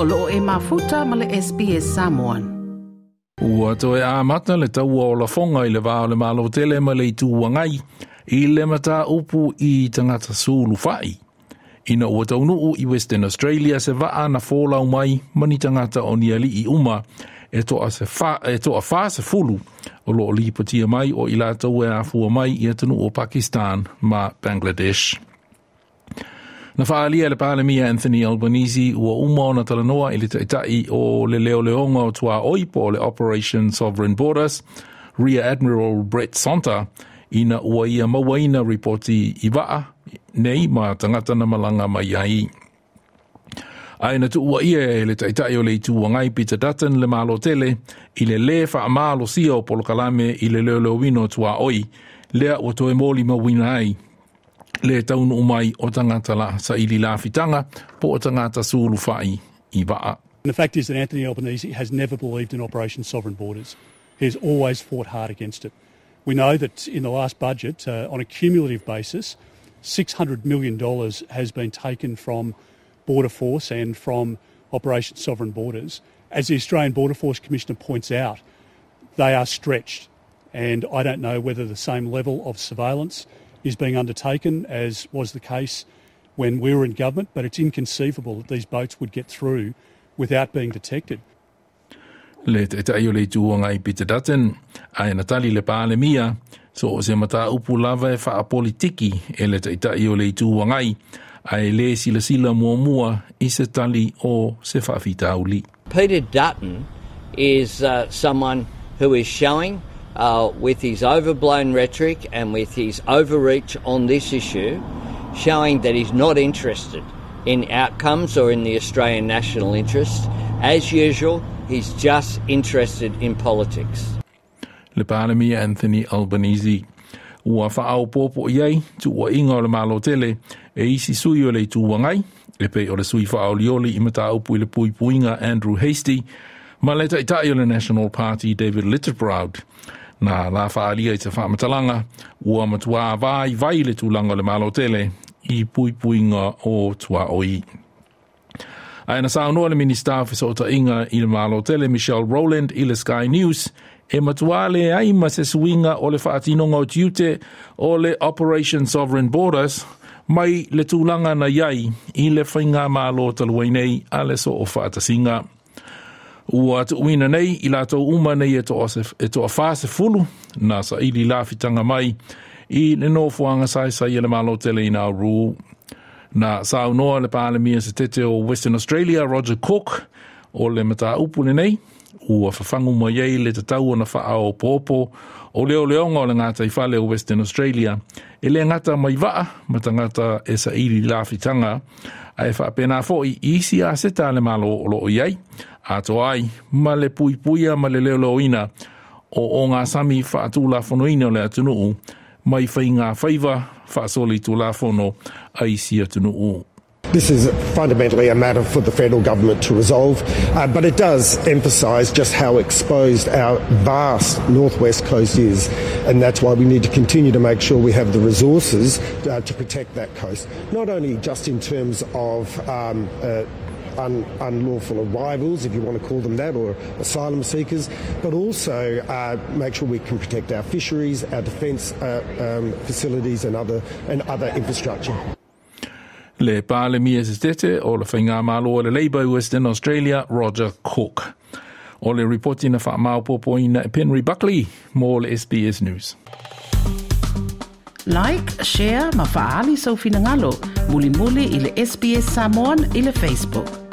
o loo e mafuta ma le SPS Samoan. Ua toe a mata le taua o la fonga i le vāo le malo tele ma le i wangai i le mata upu i tangata sulu fai. Ina ua taunuu i Western Australia se vaa na fōlau mai mani tangata o niali i uma e toa, a, se fa, e toa fa se fulu o loo lipatia mai o i la taua a fua mai i atanu o Pakistan ma Bangladesh. Na whaalia le pālemia Anthony Albanese ua uma ona talanoa i le taitai o le leo leonga o tua oipo o le Operation Sovereign Borders, Rear Admiral Brett Sonta, ina ua ia mawaina reporti i waa nei ma tangata na malanga mai ai. Ai na tu ua ia e le taitai o le itu wangai Peter Dutton le malo tele i le le wha amalo sia o polo kalame i le leo leo wino tua oi, lea ua toe mōli mawina ai le taunu o tangata la sa ili po o tangata sulu fai i. And the fact is that Anthony Albanese has never believed in Operation Sovereign Borders. He has always fought hard against it. We know that in the last budget, uh, on a cumulative basis, $600 million has been taken from Border Force and from Operation Sovereign Borders. As the Australian Border Force Commissioner points out, they are stretched. And I don't know whether the same level of surveillance is being undertaken, as was the case when we were in government, but it's inconceivable that these boats would get through without being detected. Le te tai o le tuonga i Peter Dutton, ai Natali le pāle mia, so o se mata upu lava e wha politiki e le te tai o le tuonga i, ai le sila sila mua mua i se tali o se whawhita uli. Peter Dutton is uh, someone who is showing uh, with his overblown rhetoric and with his overreach on this issue, showing that he's not interested in outcomes or in the Australian national interest. As usual, he's just interested in politics. Le pālemi Anthony Albanese. Ua whaau iei, tu ua inga o le malo tele, e isi sui o le tu wangai, e pe o le sui whaau lioli i mata upu i le pui puinga Andrew Hastie, ma le taitai o le National Party David Littleproud. na la faalia i te whaamatalanga ua matua vai vai le tūlanga le malo tele i pui puinga o tua oi. Ai na sāu noa le minister of sota inga i le malo tele Michelle Rowland i le Sky News e matua le aima se suinga o le whaatinonga o tiute o le Operation Sovereign Borders mai le tūlanga na iai i le whainga malo taluainei a le so o whaatasinga. Ua atu uina nei i lātou uma nei e toa, se, e toa whase fulu nā sa ili la mai i le no fuanga sai sai ele malo tele i nā rū. Na sa unoa le pāle mia se tete o Western Australia, Roger Cook, o le mata upune nei, ua whawhangu mai ei le te tau ana wha o pōpō, o leo leonga o le ngata i whale o Western Australia, e le ngata mai waa, ma ta ngata e sa iri la a e whapena fo i isi a seta le malo o loo iei, ato ai, ma le pui puia ma le leo leoina, o o ngā sami whaatu la whono ina o le atunuu, mai whai ngā whaiva whaasoli tu la whono a isi atunuu. This is fundamentally a matter for the federal government to resolve, uh, but it does emphasise just how exposed our vast northwest coast is, and that's why we need to continue to make sure we have the resources uh, to protect that coast. Not only just in terms of um, uh, un, unlawful arrivals, if you want to call them that, or asylum seekers, but also uh, make sure we can protect our fisheries, our defence uh, um, facilities, and other and other infrastructure. Le pāle mia se tete o le whainga malo o le Labour Western Australia, Roger Cook. O le reporti na wha mau popo ina e Penry Buckley, mō le SBS News. Like, share, ma faali sau finangalo, muli muli i le SBS Samoan i le Facebook.